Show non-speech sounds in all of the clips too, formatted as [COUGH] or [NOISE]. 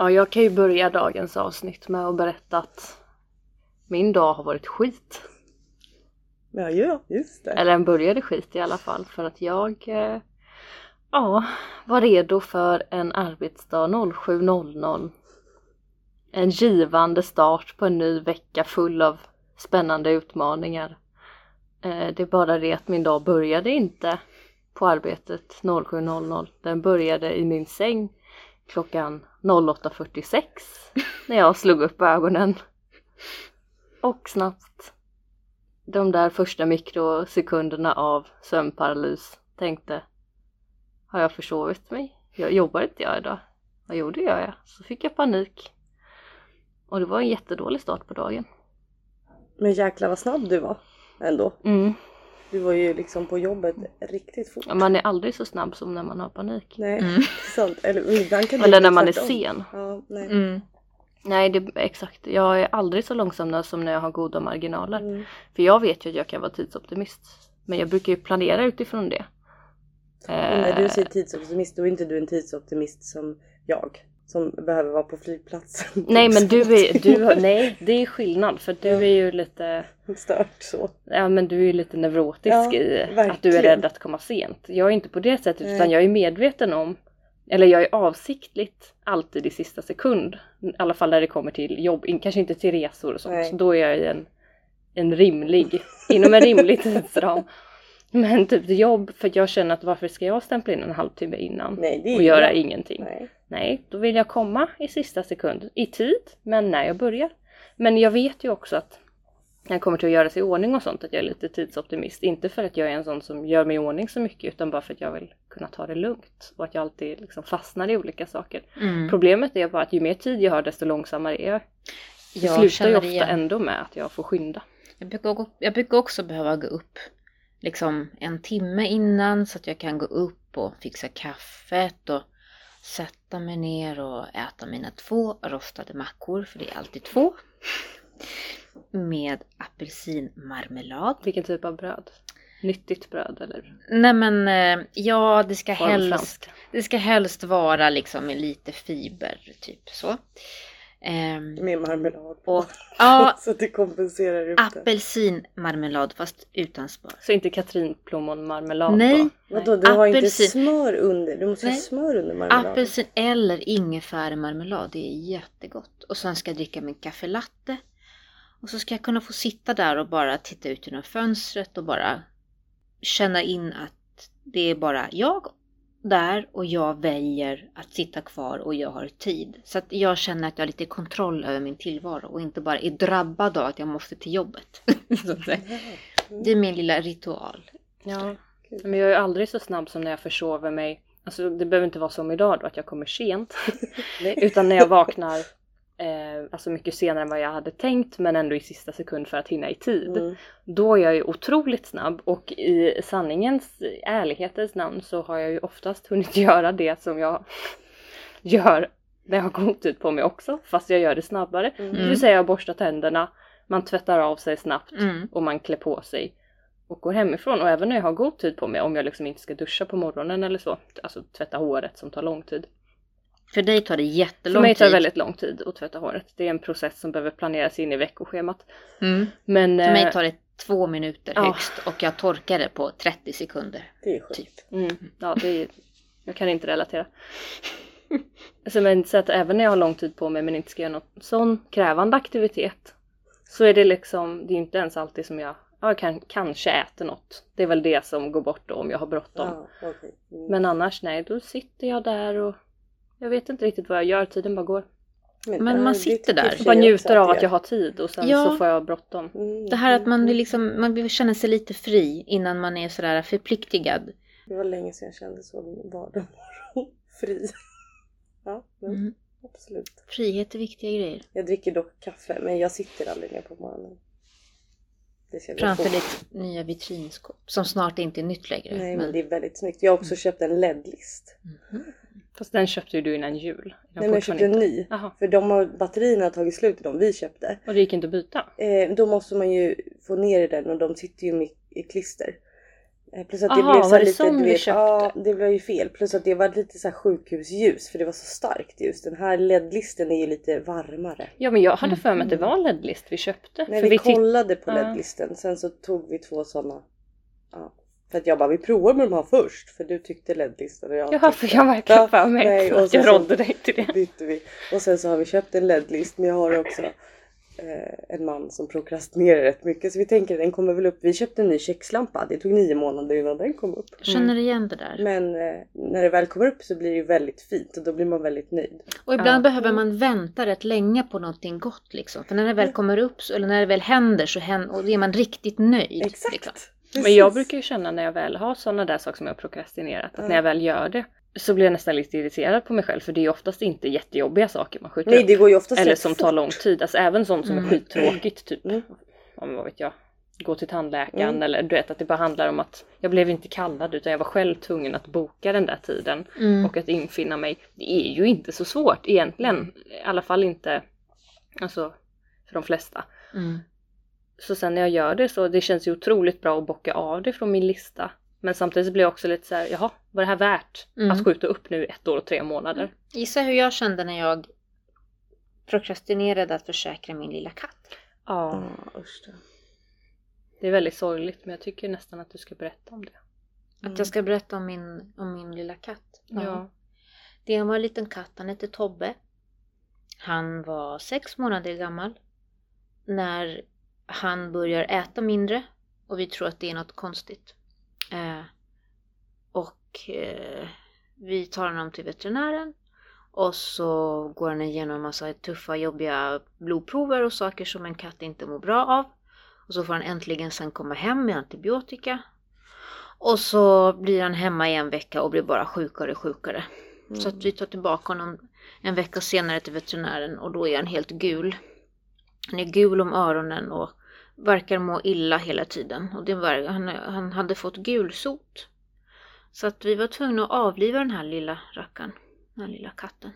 Ja, jag kan ju börja dagens avsnitt med att berätta att min dag har varit skit. Ja, ja just det. Eller den började skit i alla fall för att jag eh, ja, var redo för en arbetsdag 07.00. En givande start på en ny vecka full av spännande utmaningar. Eh, det är bara det att min dag började inte på arbetet 07.00. Den började i min säng klockan 08.46 när jag slog upp ögonen. Och snabbt de där första mikrosekunderna av sömnparalys tänkte Har jag försovit mig? Jag jobbar inte jag idag? Vad gjorde jag? Så fick jag panik. Och det var en jättedålig start på dagen. Men jäklar vad snabb du var ändå. Mm. Du var ju liksom på jobbet riktigt fort. Man är aldrig så snabb som när man har panik. Nej, Mm. sant. Eller ibland kan det Eller när man är sen. Ja, nej. Mm. Nej, det, exakt. Jag är aldrig så långsam som när jag har goda marginaler. Mm. För jag vet ju att jag kan vara tidsoptimist. Men jag brukar ju planera utifrån det. Och när du Eh, säger tidsoptimist då är inte du en tidsoptimist som jag. Som behöver vara på flygplatsen. [LAUGHS] Nej men du är, du nej det är skillnad för du är ju lite, Stört så. ja men du är ju lite neurotisk Ja, i att du är verkligen. rädd att komma sent. Jag är inte på det sättet Nej. utan jag är medveten om, eller jag är avsiktligt alltid i sista sekund. I alla fall när det kommer till jobb, kanske inte till resor och sånt. Nej. Så då är jag i en, en rimlig, inom en rimlig [LAUGHS] tidsram. Men typ jobb, för jag känner att varför ska jag stämpla in en halvtimme innan Nej, det och göra bra. ingenting? Nej. Nej, då vill jag komma i sista sekund, i tid, men när jag börjar. Men jag vet ju också att när jag kommer till att göra sig i ordning och sånt, att jag är lite tidsoptimist. Inte för att jag är en sån som gör mig i ordning så mycket, utan bara för att jag vill kunna ta det lugnt. Och att jag alltid liksom fastnar i olika saker. Mm. Problemet är bara att ju mer tid jag har, desto långsammare är jag. Det Jag slutar ju ofta igen. ändå med att jag får skynda. Jag brukar, gå- jag brukar också behöva gå upp liksom en timme innan så att jag kan gå upp och fixa kaffet och sätta mig ner och äta mina två rostade mackor, för det är alltid två. Med apelsinmarmelad. Vilken typ av bröd? Nyttigt bröd eller Nej men eh, ja, det ska, helst, det ska helst vara liksom med lite fiber, typ så. Ehm, Med marmelad på. och [LAUGHS] ja, så att det kompenserar upp det. apelsinmarmelad fast utan smör. Så inte katrinplommonmarmelad Nej. då? Vadå, du har inte Apelsin. smör under? Du måste ha Nej. smör under marmeladen. Apelsin eller ingefäramarmelad, det är jättegott. Och sen ska jag dricka min kaffe latte. Och så ska jag kunna få sitta där och bara titta ut genom fönstret och bara känna in att det är bara jag där och jag väljer att sitta kvar och jag har tid. Så att jag känner att jag har lite kontroll över min tillvaro och inte bara är drabbad av att jag måste till jobbet. [LAUGHS] Det är min lilla ritual. Ja, men jag är aldrig så snabb som när jag försover mig. Alltså det behöver inte vara som idag då att jag kommer sent. [LAUGHS] Utan när jag vaknar eh, alltså mycket senare än vad jag hade tänkt men ändå i sista sekund för att hinna i tid. Mm. Då är jag ju otroligt snabb och i sanningens, ärlighetens namn så har jag ju oftast hunnit [LAUGHS] göra det som jag [LAUGHS] gör när jag har god tid på mig också. Fast jag gör det snabbare. Mm. Det vill säga jag borstar tänderna, man tvättar av sig snabbt Mm. och man klär på sig och går hemifrån. Och även när jag har god tid på mig, om jag liksom inte ska duscha på morgonen eller så, alltså tvätta håret som tar lång tid. För dig tar det För jättelång mig tar det tid. väldigt lång tid att tvätta håret. Det är en process som behöver planeras in i veckoschemat. Mm. Men... För mig eh, tar det två minuter ja. högst och jag torkar det på 30 sekunder. Det är sjukt. Mm, ja, det är, jag kan inte relatera. Alltså, men, så att även när jag har lång tid på mig men inte ska göra någon sån krävande aktivitet så är det liksom, det är inte ens alltid som jag, ja, jag kan, kanske äter något. Det är väl det som går bort då om jag har bråttom. Ja, okej. Mm. Men annars nej, då sitter jag där och jag vet inte riktigt vad jag gör, tiden bara går. Men ja, man det sitter där. och bara njuter av att jag har tid och sen Ja. så får jag bråttom. Mm, Det här att man mm, vill, liksom, man vill känna sig lite fri innan man är sådär förpliktigad. Det var länge sedan jag kände så vardag morgon. [LAUGHS] Fri. Ja, men Mm. absolut. Frihet är viktiga grejer. Jag dricker dock kaffe men jag sitter aldrig ner på morgonen. Framför ditt nya vitrinskåp. Som snart inte är nytt längre. Nej men det är väldigt snyggt. Jag har också köpt en LED-list. Mhm. Fast den köpte ju du innan jul. Den Nej men jag köpte en ny. Jaha, För de har, batterierna har tagit slut i de vi köpte. och det gick inte att byta? Eh, då måste man ju få ner den och de sitter ju i klister. Eh, Plus att det Aha, blev så var det lite, som du vi köpte? Ja, det var ju fel. Plus att det var lite så sjukhusljus för det var så starkt ljus. Den här LED-listen är ju lite varmare. Ja men jag hade för mig att det var en LED-list vi köpte. För vi, titt- kollade på. LED-listen sen så tog vi två sådana. Ja. För att jag bara vi provar med de här först för du tyckte LED-listan och jag Jaha, tyckte... för jag verkligen Ja, för mig nej, och att så- jag så- rådde dig till det. bytte vi. Och sen så har vi köpt en LED-list men jag har också eh, en man som prokrastinerar rätt mycket så vi tänker den kommer väl upp. Vi köpte en ny kökslampa. Det tog nio månader innan den kom upp. Jag känner igen det där. Men eh, när det väl kommer upp så blir det ju väldigt fint och då blir man väldigt nöjd. Och ibland Ja. behöver man vänta rätt länge på någonting gott liksom. För när det väl kommer upp, så, eller när det väl händer så händer, och då är man riktigt nöjd. Exakt! Liksom. Men jag Precis. brukar ju känna när jag väl har sådana där saker som jag har prokrastinerat, att Ja. när jag väl gör det så blir jag nästan lite irriterad på mig själv för det är ju oftast inte jättejobbiga saker man skjuter Nej upp. det går ju oftast Eller rätt som fort. tar lång tid, alltså även sånt som Mm. är skittråkigt typ. Mm. Ja, men vad vet jag. Gå till tandläkaren Mm. eller du vet att det bara handlar om att jag blev inte kallad utan jag var själv tvungen att boka den där tiden Mm. och att infinna mig. Det är ju inte så svårt egentligen. I alla fall inte alltså för de flesta. Mm. Så sen när jag gör det så det känns ju otroligt bra att bocka av det från min lista. Men samtidigt blir jag också lite så här, jaha, var det här värt Mm. att skjuta upp nu ett år och tre månader? Gissa hur jag kände när jag prokrastinerade att försäkra min lilla katt. Ja, Ja usch då. det är väldigt sorgligt men jag tycker nästan att du ska berätta om det. Att jag ska berätta om min, om min lilla katt. Ja. Det var en liten katt, han hette Tobbe. Han var sex månader gammal. När han börjar äta mindre och vi tror att det är något konstigt. Eh, och eh, vi tar honom till veterinären och så går han igenom en massa tuffa jobbiga blodprover och saker som en katt inte mår bra av. Och så får han äntligen sen komma hem med antibiotika. Och så blir han hemma i en vecka och blir bara sjukare och sjukare. Mm. Så att vi tar tillbaka honom en vecka senare till veterinären och då är han helt gul. Han är gul om öronen och verkar må illa hela tiden. Och det var, han, han hade fått gulsot. Så att vi var tvungna att avliva den här lilla rackaren. Den här lilla katten.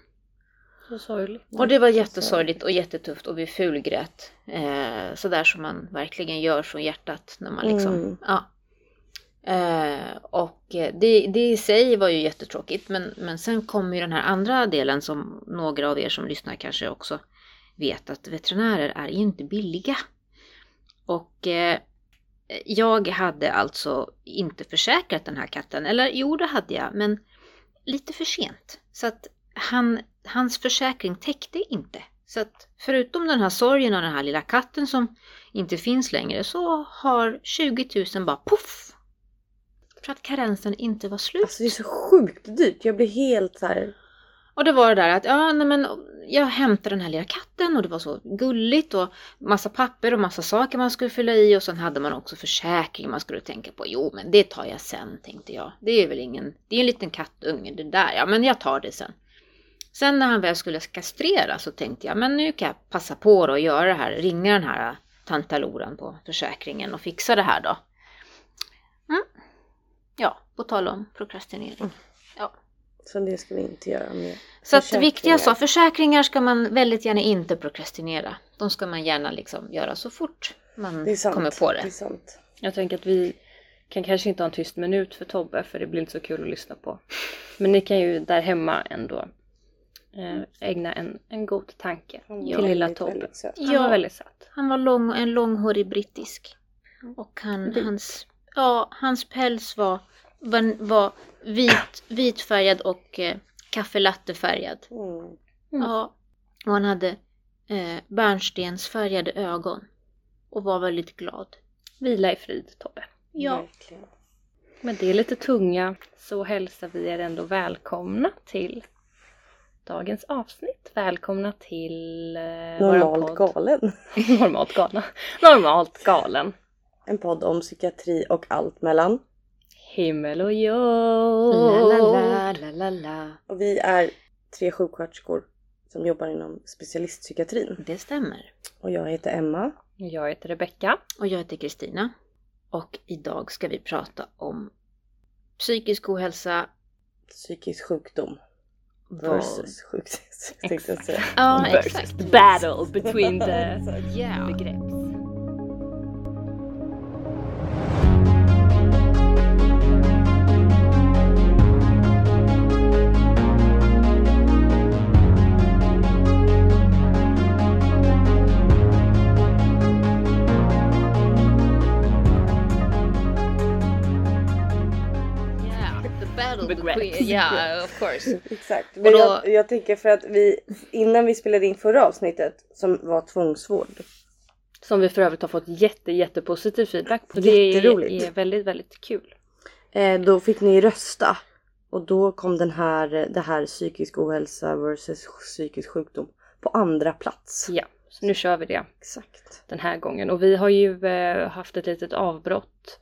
Så sorgligt. Och det var jättesorgligt och jättetufft och vi fulgrät. Eh, sådär som man verkligen gör från hjärtat när man liksom, Mm. ja. Eh, och eh, det, det i sig var ju jättetråkigt men, men sen kommer ju den här andra delen som några av er som lyssnar kanske också vet att veterinärer är inte billiga. Och eh, jag hade alltså inte försäkrat den här katten, eller jo det hade jag men lite för sent. Så att han, hans försäkring täckte inte. Så att förutom den här sorgen av den här lilla katten som inte finns längre så har 20 000 bara poff! För att karensen inte var slut. Alltså det är så sjukt dyrt. Jag blir helt så här. Och det var det där att ja, nej, men jag hämtade den här lilla katten och det var så gulligt och massa papper och massa saker man skulle fylla i och sen hade man också försäkring man skulle tänka på. Jo, men det tar jag sen tänkte jag. Det är väl ingen, det är en liten kattunge det där. Ja, men jag tar det sen. Sen när han väl skulle kastrera så tänkte jag, men nu kan jag passa på då och göra det här, ringa den här tantaloran på försäkringen och fixa det här då. Mm. Ja, på tal om prokrastinering. Så det ska vi inte göra mer. Så att viktiga så, försäkringar ska man väldigt gärna inte prokrastinera. De ska man gärna liksom göra så fort man Det är sant. kommer på Det är det. sant. Jag tänker att vi kan kanske inte ha en tyst minut för Tobbe för det blir inte så kul att lyssna på. Men ni kan ju där hemma ändå eh, ägna en, en god tanke till lilla Tobbe. Han Ja. var väldigt söt. Han var lång, en långhårig brittisk. Och han, hans, ja, hans päls var, var, var vit, vitfärgad och eh, kaffelattefärgad. Mm. Mm. Ja, och han hade eh, bärnstensfärgade ögon. Och var väldigt glad. Vila i frid Tobbe. Ja, Verkligen. Med det lite tunga så hälsar vi er ändå välkomna till dagens avsnitt. Välkomna till eh, Normalt galen. [LAUGHS] Normalt galna. Normalt galen. En podd om psykiatri och allt mellan. Himmel och jord. la la la la la. Och vi är tre sjuksköterskor som jobbar inom specialistpsykiatrin. Det stämmer. Och jag heter Emma. Jag heter Rebecka. Och jag heter Kristina. Och idag ska vi prata om psykisk ohälsa. Psykisk sjukdom versus sjukdom. [LAUGHS] tänkte jag säga. Ja, exakt. the battle between the [LAUGHS] Ja. Queen, Ja, [LAUGHS] of course. Exakt. Men då- jag, jag tänker för att vi innan vi spelade in förra avsnittet som var tvångsvård. Som vi för övrigt har fått jätte, jättepositiv feedback på. Det är väldigt, väldigt kul. Eh, då fick ni rösta. Och då kom den här, det här psykisk ohälsa versus psykisk sjukdom på andra plats. Ja, så nu kör vi det Exakt. den här gången. Och vi har ju eh, haft ett litet avbrott.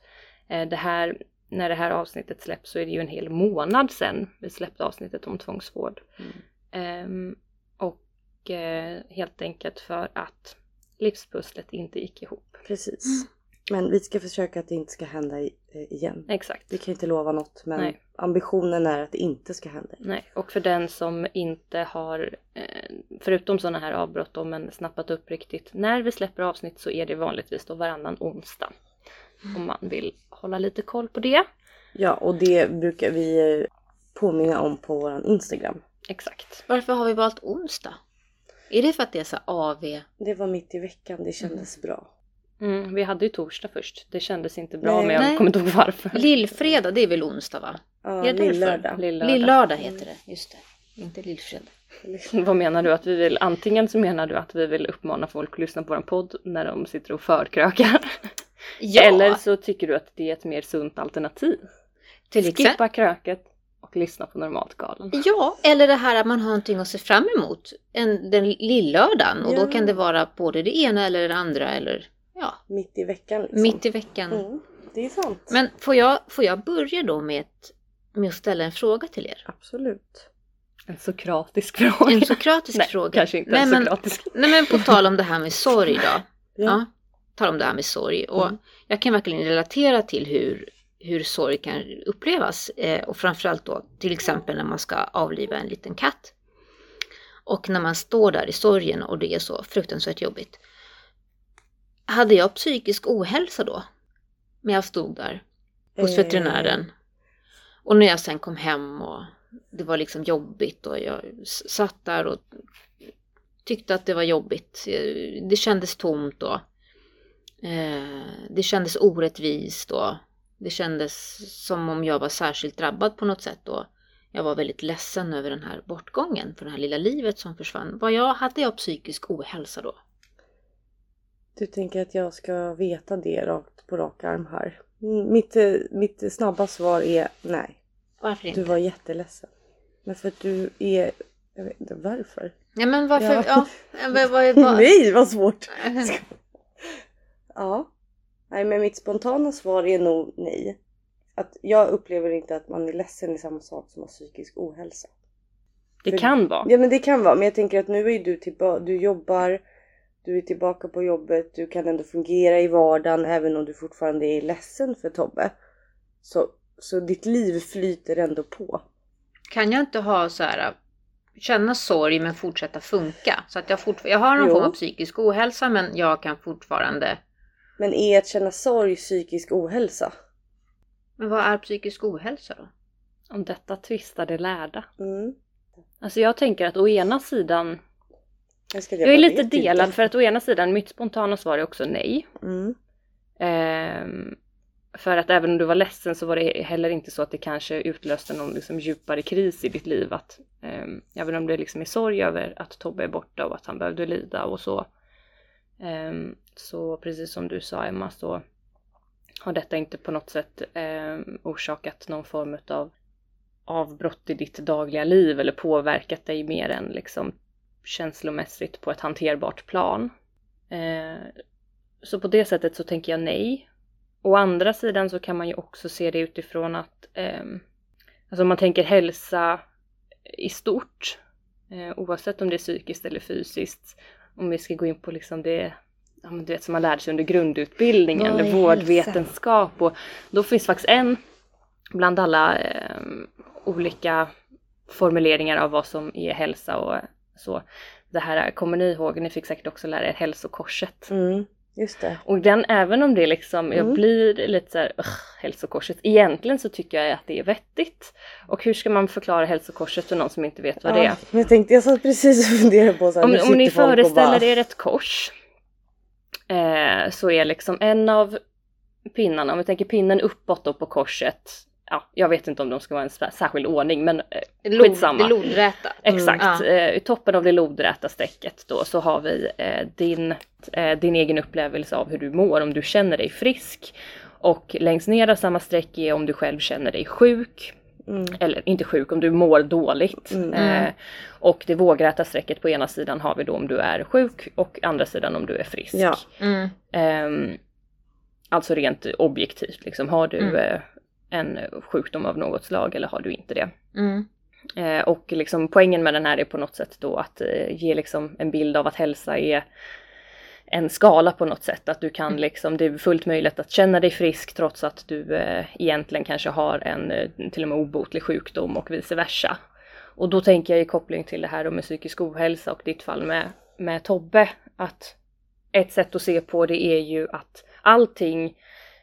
Eh, det här, när det här avsnittet släpps så är det ju en hel månad sedan vi släppte avsnittet om tvångsvård. Mm. Ehm, och eh, helt enkelt för att livspusslet inte gick ihop. Precis. Men vi ska försöka att det inte ska hända eh, igen. Exakt. Vi kan inte lova något men Nej. ambitionen är att det inte ska hända. Nej, och för den som inte har, eh, förutom sådana här avbrott då, men snappat upp riktigt, när vi släpper avsnitt så är det vanligtvis då varannan onsdag. Om man vill hålla lite koll på det. Ja och det brukar vi eh, påminna om på våran Instagram. Exakt. Varför har vi valt onsdag? Är det för att det är så AV? Det var mitt i veckan, det kändes bra. Mm, vi hade ju torsdag först. Det kändes inte bra Nej. men jag Nej. kommer inte ihåg varför. Lillfredag, det är väl onsdag va? Ja, Är lillördag. Lillördag. Lillördag heter det, just det. Inte lillfredag. [LAUGHS] Vad menar du? Att vi vill, antingen så menar du att vi vill uppmana folk att lyssna på vår podd när de sitter och förkrökar. Ja, Eller så tycker du att det är ett mer sunt alternativ. till exempel. Skippa kröket och lyssna på Normaltgalan. Ja, eller det här att man har någonting att se fram emot en, den lillördagen och Ja. då kan det vara både det ena eller det andra eller ja, Mitt i veckan liksom. mitt i veckan. Mm, det är sant. Men får jag, får jag börja då med, ett, med att ställa en fråga till er? Absolut. En sokratisk fråga. En sokratisk Nej, fråga. kanske inte Nej, en men- sokratisk. Nej men på tal om det här med sorg då. Ja. Ja, tal om det här med sorg. Och Mm. jag kan verkligen relatera till hur, hur sorg kan upplevas. Eh, och framförallt då till exempel när man ska avliva en liten katt. Och när man står där i sorgen och det är så fruktansvärt jobbigt. Hade jag psykisk ohälsa då? När jag stod där hos Eh, veterinären. Och när jag sen kom hem och det var liksom jobbigt och jag satt där och tyckte att det var jobbigt. Eh, Det kändes tomt då. Eh, Det kändes orättvist då. Det kändes som om jag var särskilt drabbad på något sätt då. Jag var väldigt ledsen över den här bortgången, för det här lilla livet som försvann. Vad jag, hade jag psykisk ohälsa då? Du tänker att jag ska veta det rakt på rak arm här. Mitt, eh, mitt snabba svar är nej. Varför Du inte? var jätteledsen. Men för att du är... Jag vet inte varför. Ja men varför? Ja. Ja. [LAUGHS] vad, Nej vad svårt! [LAUGHS] Ja. Nej men mitt spontana svar är nog nej. Att jag upplever inte att man är ledsen i samma sak som har psykisk ohälsa. Det kan vara. Ja men det kan vara, men jag tänker att nu är du tillbaka, du jobbar, du är tillbaka på jobbet, du kan ändå fungera i vardagen även om du fortfarande är ledsen för Tobbe. Så, så ditt liv flyter ändå på. Kan jag inte ha så här känna sorg men fortsätta funka? Så att jag, fortfar- jag har någon Jo. form av psykisk ohälsa men jag kan fortfarande... Men är att känna sorg psykisk ohälsa? Men vad är psykisk ohälsa då? Om detta tvistar de lärda. Mm. Alltså jag tänker att å ena sidan, Jag, jag är lite delad för att å ena sidan mitt spontana svar är också nej. Mm. Ehm, för att även om du var ledsen så var det heller inte så att det kanske utlöste någon liksom djupare kris i ditt liv. Att, ehm, även om det liksom är sorg över att Tobbe är borta och att han behövde lida och så. Ehm, så precis som du sa Emma så har detta inte på något sätt ehm, orsakat någon form av avbrott i ditt dagliga liv eller påverkat dig mer än liksom känslomässigt på ett hanterbart plan. Ehm, så på det sättet så tänker jag nej. Å andra sidan så kan man ju också se det utifrån att alltså om man tänker hälsa i stort, eh, oavsett om det är psykiskt eller fysiskt, om vi ska gå in på liksom det ja, men du vet, som man lärde sig under grundutbildningen, är vårdvetenskap. Och då finns faktiskt en bland alla ehm, olika formuleringar av vad som är hälsa och så. Det här kommer ni ihåg, ni fick säkert också lära er hälsokorset. Mm. Just det. Och den, även om det liksom, jag Mm. blir lite såhär, "Ugh, hälsokorset. Egentligen så tycker jag att det är vettigt. Och hur ska man förklara hälsokorset för någon som inte vet vad det är? Ja, jag tänkte, jag satt precis och funderade på så här, Om, om ni föreställer er ett kors eh, så är liksom en av pinnarna, om vi tänker pinnen uppåt då på korset, ja, jag vet inte om de ska vara en sär- särskild ordning men eh, Lod, Skitsamma. det lodräta. Exakt, Ja. eh, i toppen av det lodräta strecket då så har vi eh, din, eh, din egen upplevelse av hur du mår, om du känner dig frisk. Och längst ner av samma streck är om du själv känner dig sjuk. Mm. Eller inte sjuk, om du mår dåligt. Mm. Eh, och det vågräta strecket på ena sidan har vi då om du är sjuk och andra sidan om du är frisk. Ja. Mm. Ehm, alltså rent objektivt, liksom, har du Mm. En sjukdom av något slag eller har du inte det? Mm. Eh, och liksom poängen med den här är på något sätt då att eh, ge liksom en bild av att hälsa är en skala på något sätt. Att du kan liksom, det är fullt möjligt att känna dig frisk trots att du eh, egentligen kanske har en eh, till och med obotlig sjukdom och vice versa. Och då tänker jag i koppling till det här med psykisk ohälsa och ditt fall med, med Tobbe att ett sätt att se på det är ju att allting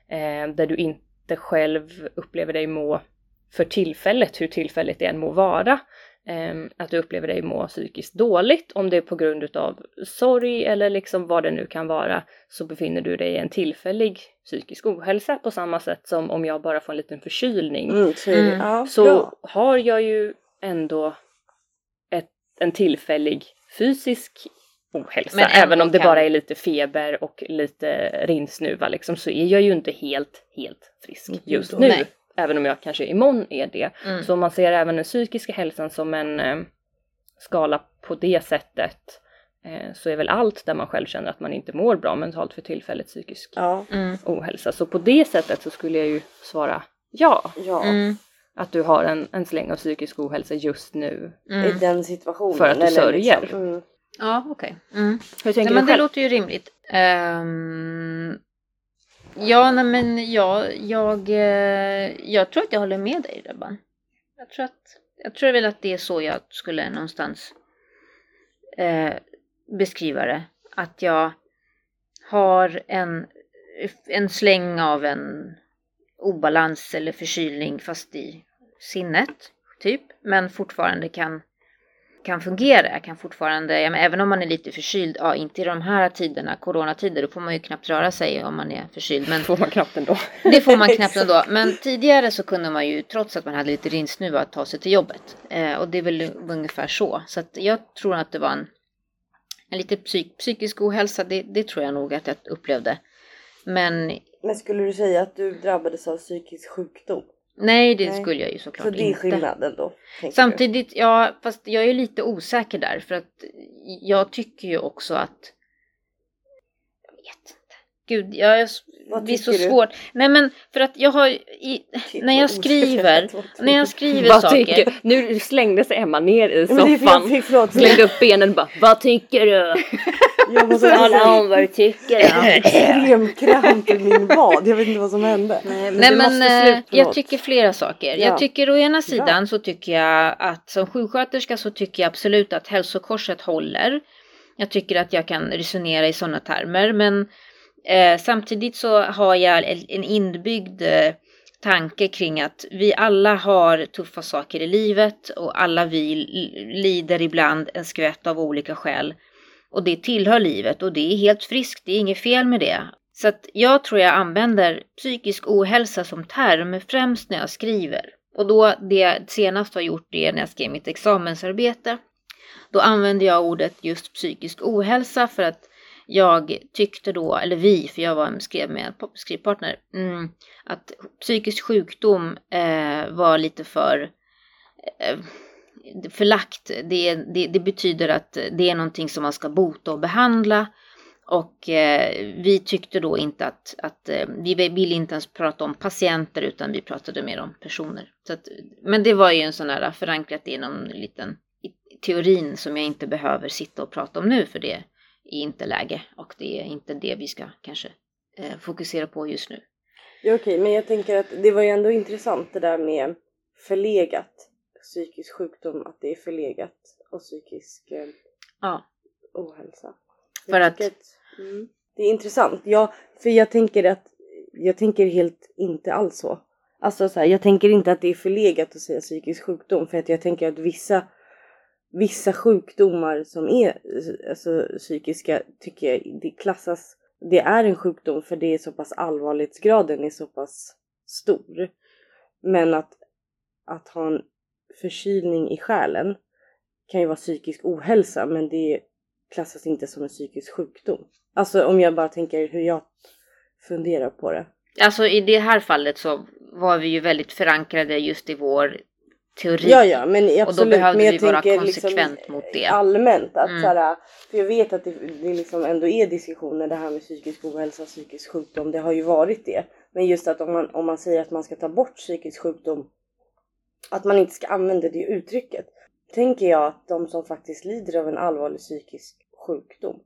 eh, där du inte själv upplever dig må för tillfället, hur tillfälligt det än må vara, Ehm, att du upplever dig må psykiskt dåligt, om det är på grund utav sorg eller liksom vad det nu kan vara, så befinner du dig i en tillfällig psykisk ohälsa på samma sätt som om jag bara får en liten förkylning. Mm. Mm. Ja, Så har jag ju ändå ett, en tillfällig fysisk ohälsa, Men även om det kan- bara är lite feber och lite rinsnuva liksom, så är jag ju inte helt, helt frisk Mm, just då- nu. nej. Även om jag kanske imorgon är det. Mm. Så om man ser även den psykiska hälsan som en eh, skala på det sättet eh, så är väl allt där man själv känner att man inte mår bra mentalt för tillfället psykisk Ja, Mm. ohälsa. Så på det sättet så skulle jag ju svara ja, ja. Mm. att du har en, en släng av psykisk ohälsa just nu. I Mm. den situationen. För att du eller sörjer. Liksom. Mm. Ja, okej. Mm. Hur tänker Nej, men du det själv? låter ju rimligt. Ehm, ja, nej, men jag, jag, eh, jag tror att jag håller med dig Rebban. Jag tror, att, jag tror väl att det är så jag skulle någonstans eh, beskriva det. Att jag har en, en släng av en obalans eller förkylning fast i sinnet, typ. Men fortfarande kan kan fungera. Jag kan fortfarande, ja, men även om man är lite förkyld, ja inte i de här tiderna, coronatider, då får man ju knappt röra sig om man är förkyld. Men får man knappt ändå. [LAUGHS] det får man knappt [LAUGHS] ändå. Men tidigare så kunde man ju, trots att man hade lite rinsnuva, ta sig till jobbet. Eh, och det är väl ungefär så. Så att jag tror att det var en, en lite psyk, psykisk ohälsa, det, det tror jag nog att jag upplevde. Men Men skulle du säga att du drabbades av psykisk sjukdom? Nej, det Nej. skulle jag ju såklart Så det är inte. skillnaden då? Samtidigt, ja, fast jag är lite osäker där för att jag tycker ju också att jag vet inte. Gud, jag Vad det är så tycker du? svårt. Nej men för att jag har i, när jag skriver, [LAUGHS] när jag skriver Vad saker. tycker Nu slängde sig Emma ner i Men soffan, [LAUGHS] fick, förlåt, slängde upp benen och bara Vad tycker du? [LAUGHS] jag måste Tala om vad du tycker. extrem kramp i min vad. Jag vet inte vad som hände. Nej Nej det men måste eh, sluta. jag tycker flera saker. Ja. Jag tycker å ena sidan Bra. så tycker jag att som sjuksköterska så tycker jag absolut att hälsokorset håller. Jag tycker att jag kan resonera i sådana termer men eh, samtidigt så har jag en inbyggd eh, tanke kring att vi alla har tuffa saker i livet och alla vi lider ibland en skvätt av olika skäl. Och det tillhör livet och det är helt friskt, det är inget fel med det. Så att jag tror jag använder psykisk ohälsa som term främst när jag skriver. Och då det jag senast har gjort det är när jag skrev mitt examensarbete. Då använde jag ordet just psykisk ohälsa för att jag tyckte då, eller vi, för jag var skrev med skrivpartner, mm, att psykisk sjukdom eh, var lite för eh, förlagt. Det, det, det betyder att det är någonting som man ska bota och behandla. Och eh, vi tyckte då inte att, att eh, vi ville inte ens prata om patienter utan vi pratade mer om personer. Så att, men det var ju en sån här förankrat i någon liten i teorin som jag inte behöver sitta och prata om nu för det är inte läge och det är inte det vi ska kanske eh, fokusera på just nu. Ja, okej, men jag tänker att det var ju ändå intressant det där med förlegat psykisk sjukdom, att det är förlegat och psykisk eh, Ja, ohälsa. Jag För att- tycker mm, det är intressant. Ja, för jag tänker att jag tänker helt inte alls så. Alltså så här, jag tänker inte att det är förlegat att säga psykisk sjukdom för att jag tänker att vissa vissa sjukdomar som är alltså, psykiska tycker jag det klassas det är en sjukdom för det är så pass allvarlighetsgraden är så pass stor. Men att, att ha en förkylning i själen kan ju vara psykisk ohälsa men det klassas inte som en psykisk sjukdom. Alltså om jag bara tänker hur jag funderar på det. Alltså i det här fallet så var vi ju väldigt förankrade just i vår teori. Ja, ja, men absolut. Och då behövde men jag vi vara tänker konsekvent liksom mot det. Allmänt att Mm. såhär, för jag vet att det, det liksom ändå är diskussioner det här med psykisk ohälsa, psykisk sjukdom. Det har ju varit det. Men just att om man, om man säger att man ska ta bort psykisk sjukdom, att man inte ska använda det uttrycket. Tänker jag att de som faktiskt lider av en allvarlig psykisk sjukdom,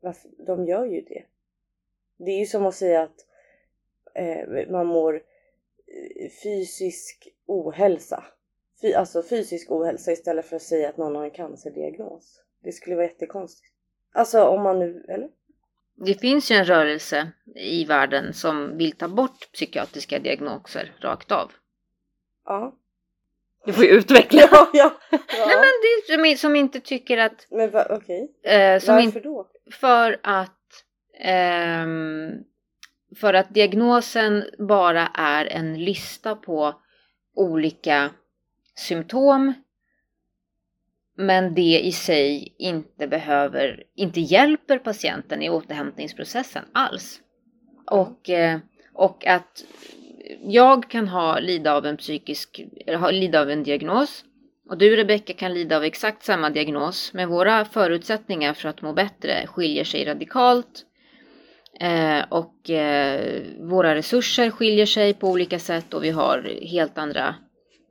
varför, de gör ju det. Det är ju som att säga att eh, man mår eh, fysisk ohälsa. Alltså fysisk ohälsa istället för att säga att någon har en cancerdiagnos. Det skulle vara jättekonstigt. Alltså om man nu, eller? Det finns ju en rörelse i världen som vill ta bort psykiatriska diagnoser rakt av. Ja. Du får ju utveckla. [LAUGHS] Ja, ja. [LAUGHS] Nej ja. men det är som, inte tycker att... Men va, okej. Eh, som Varför då? för att... ehm, för att diagnosen bara är en lista på olika symptom. Men det i sig inte behöver, inte hjälper patienten i återhämtningsprocessen alls. Och, eh, och att jag kan ha lida av en psykisk, eller lida av en diagnos. Och du Rebecka kan lida av exakt samma diagnos. Men våra förutsättningar för att må bättre skiljer sig radikalt. Eh, och eh, våra resurser skiljer sig på olika sätt och vi har helt andra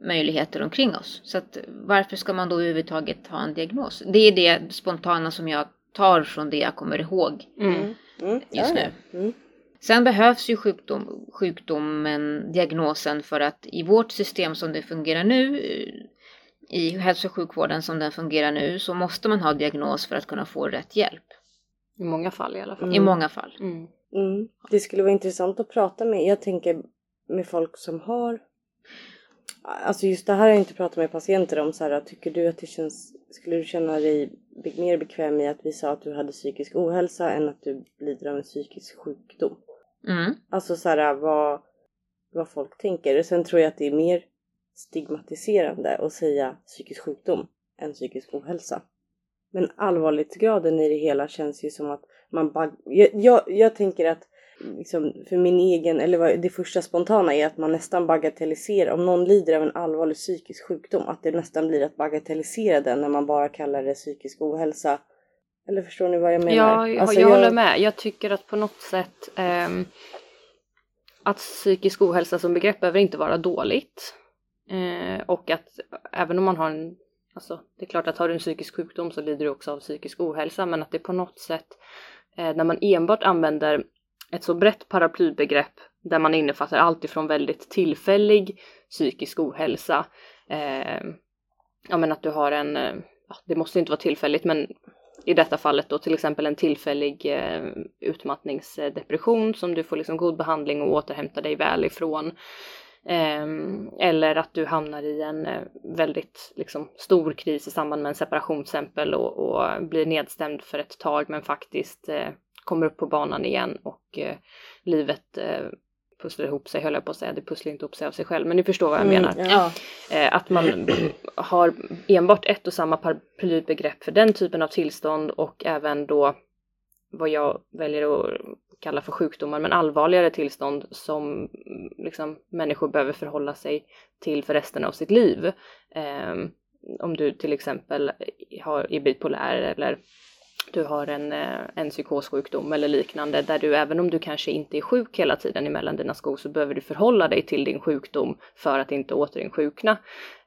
möjligheter omkring oss. Så att varför ska man då överhuvudtaget ha en diagnos? Det är det spontana som jag tar från det jag kommer ihåg. Mm. Mm. Just ja, nu. Mm. Sen behövs ju sjukdom, sjukdomen, diagnosen för att i vårt system som det fungerar nu, i hälso och sjukvården som den fungerar nu, så måste man ha diagnos för att kunna få rätt hjälp. I många fall i alla fall. I många fall. Mm. Mm. Det skulle vara intressant att prata med, jag tänker med folk som har Alltså just det här har jag inte pratat med patienter om så här, tycker du att det känns, skulle du känna dig mer bekväm i att vi sa att du hade psykisk ohälsa än att du lider av en psykisk sjukdom? Mm. Alltså så här, vad, vad folk tänker. Sen tror jag att det är mer stigmatiserande att säga psykisk sjukdom än psykisk ohälsa. Men allvarlighetsgraden i det hela känns ju som att man bag... jag, jag, jag tänker att liksom, för min egen, eller vad, det första spontana är att man nästan bagatelliserar, om någon lider av en allvarlig psykisk sjukdom, att det nästan blir att bagatellisera den när man bara kallar det psykisk ohälsa. Eller förstår ni vad jag menar? Ja, jag, Alltså, jag håller med. Jag tycker att på något sätt ehm, att psykisk ohälsa som begrepp behöver inte vara dåligt. Eh, och att även om man har en, alltså det är klart att har du en psykisk sjukdom så lider du också av psykisk ohälsa, men att det på något sätt eh, när man enbart använder ett så brett paraplybegrepp där man innefattar allt ifrån väldigt tillfällig psykisk ohälsa, eh, ja men att du har en, eh, ja, det måste inte vara tillfälligt men i detta fallet då till exempel en tillfällig eh, utmattningsdepression som du får liksom god behandling och återhämta dig väl ifrån. Eh, eller att du hamnar i en eh, väldigt liksom, stor kris i samband med en separation till exempel och, och blir nedstämd för ett tag men faktiskt eh, kommer upp på banan igen och eh, livet eh, pusslar ihop sig höll jag på att säga, det pusslar inte ihop sig av sig själv men ni förstår vad jag menar. Mm, ja. Eh, att man [CLEARS THROAT] har enbart ett och samma paraplybegrepp för den typen av tillstånd och även då vad jag väljer att kalla för sjukdomar, men allvarligare tillstånd som mm, liksom, människor behöver förhålla sig till för resten av sitt liv. Eh, om du till exempel har, är bipolär eller du har en, eh, en psykossjukdom eller liknande där du även om du kanske inte är sjuk hela tiden emellan dina skor så behöver du förhålla dig till din sjukdom för att inte återinsjukna.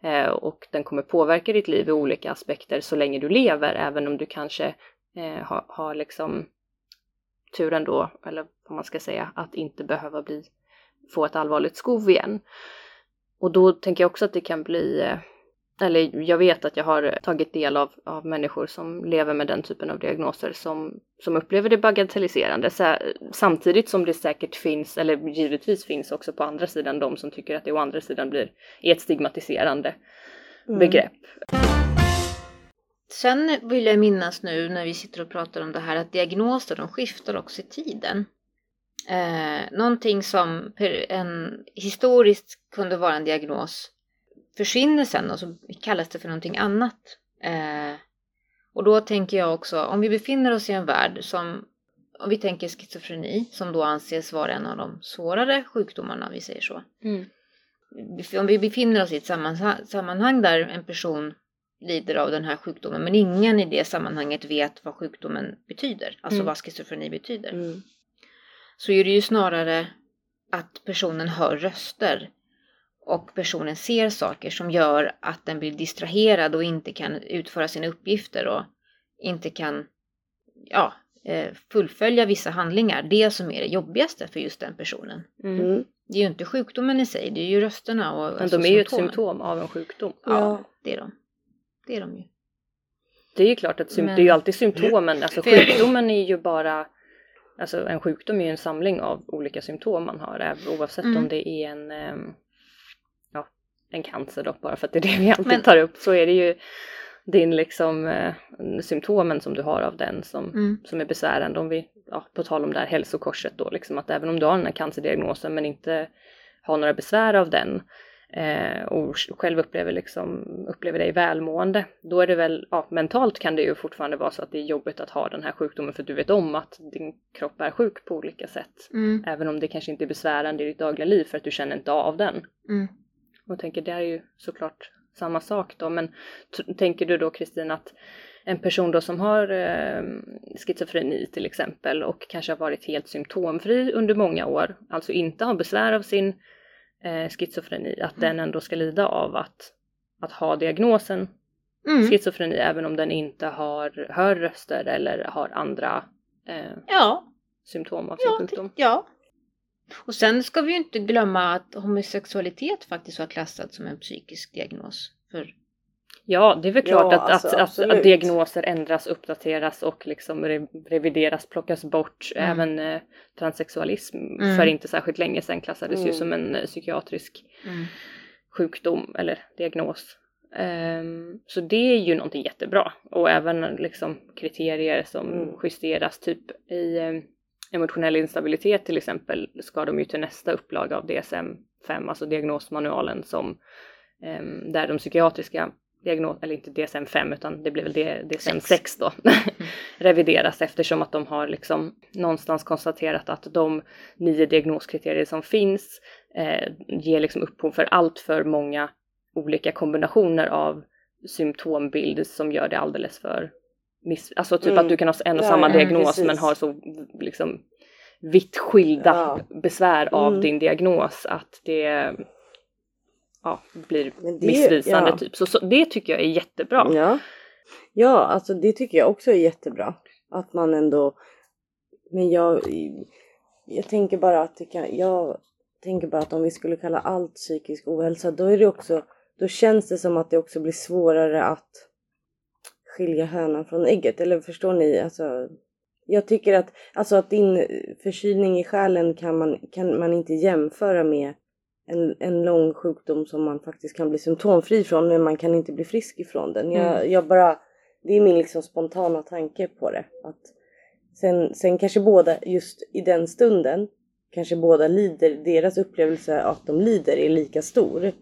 Eh, och den kommer påverka ditt liv i olika aspekter så länge du lever även om du kanske eh, har, har liksom turen då, eller vad man ska säga, att inte behöva bli, få ett allvarligt skov igen. Och då tänker jag också att det kan bli eh, eller jag vet att jag har tagit del av, av människor som lever med den typen av diagnoser som, som upplever det bagatelliserande. Så, samtidigt som det säkert finns, eller givetvis finns också på andra sidan de som tycker att det å andra sidan blir ett stigmatiserande Mm. begrepp. Sen vill jag minnas nu när vi sitter och pratar om det här att diagnoser de skiftar också i tiden. eh, någonting som per, en, historiskt kunde vara en diagnos försvinner sen och så kallas det för någonting annat. Eh, och då tänker jag också, om vi befinner oss i en värld som, om vi tänker schizofreni, som då anses vara en av de svårare sjukdomarna, vi säger så. Mm. Om vi befinner oss i ett sammanhang, sammanhang där en person lider av den här sjukdomen men ingen i det sammanhanget vet vad sjukdomen betyder, alltså Mm. vad schizofreni betyder. Mm. Så är det ju snarare att personen hör röster och personen ser saker som gör att den blir distraherad och inte kan utföra sina uppgifter och inte kan ja, eh, fullfölja vissa handlingar. Det som är det jobbigaste för just den personen. Mm. Mm. Det är ju inte sjukdomen i sig, det är ju rösterna och Men alltså de är ju ett symptom av en sjukdom. Ja, Ja. det är de. Det är de ju. Det är ju klart att Men- det är ju alltid symptomen, alltså För jag- sjukdomen är ju bara Alltså en sjukdom är ju en samling av olika symptom man har även oavsett Mm. om det är en ehm, en cancer då bara för att det är det vi alltid Men- tar upp så är det ju din liksom eh, symptomen som du har av den som, Mm. som är besvärande om vi, ja, på tal om det här hälsokorset då liksom att även om du har den här cancerdiagnosen men inte har några besvär av den eh, och själv upplever, liksom, upplever dig välmående, då är det väl, ja, mentalt kan det ju fortfarande vara så att det är jobbigt att ha den här sjukdomen för du vet om att din kropp är sjuk på olika sätt. Mm. Även om det kanske inte är besvärande i ditt dagliga liv för att du känner inte av den. Mm. Och tänker det är ju såklart samma sak då, men tänker du då Kristin att en person då som har eh, schizofreni till exempel och kanske har varit helt symptomfri under många år, alltså inte har besvär av sin eh, schizofreni, att den ändå ska lida av att, att ha diagnosen Mm. schizofreni även om den inte har, hör röster eller har andra eh, Ja, symptom av sin ja, sjukdom. ja. Och sen ska vi ju inte glömma att homosexualitet faktiskt har klassats som en psykisk diagnos. För, Ja, det är väl Ja, klart att, alltså, att, att, att diagnoser ändras, uppdateras och liksom re, revideras, plockas bort. Mm. Även eh, transsexualism Mm. för inte särskilt länge sedan klassades ju Mm. som en eh, psykiatrisk mm. sjukdom eller diagnos. Ehm, så det är ju någonting jättebra och även liksom kriterier som Mm. justeras typ i eh, emotionell instabilitet till exempel ska de ju till nästa upplaga av DSM-5, alltså diagnosmanualen som ehm, där de psykiatriska diagnos, eller inte DSM-5 utan det blir väl det- DSM-6 då, [LAUGHS] revideras eftersom att de har liksom någonstans konstaterat att de nio diagnoskriterier som finns eh, ger liksom upphov för allt för många olika kombinationer av symptombild som gör det alldeles för miss... Alltså typ Mm. att du kan ha en och samma ja, diagnos precis. men har så liksom vitt skilda Ja. besvär av Mm. din diagnos att det ja, blir det- missvisande typ. Så, så det tycker jag är jättebra. Ja. ja, alltså det tycker jag också är jättebra. Att man ändå... Men jag, jag tänker bara att det kan... Jag tänker bara att om vi skulle kalla allt psykisk ohälsa då är det också... Då känns det som att det också blir svårare att skilja hönan från ägget. Eller förstår ni? Alltså, jag tycker att, alltså att din förkylning i själen kan man, kan man inte jämföra med en, en lång sjukdom som man faktiskt kan bli symptomfri från men man kan inte bli frisk ifrån den. Jag, jag bara, det är min liksom spontana tanke på det. Att sen, sen kanske båda just i den stunden kanske båda lider, deras upplevelse att de lider är lika stor.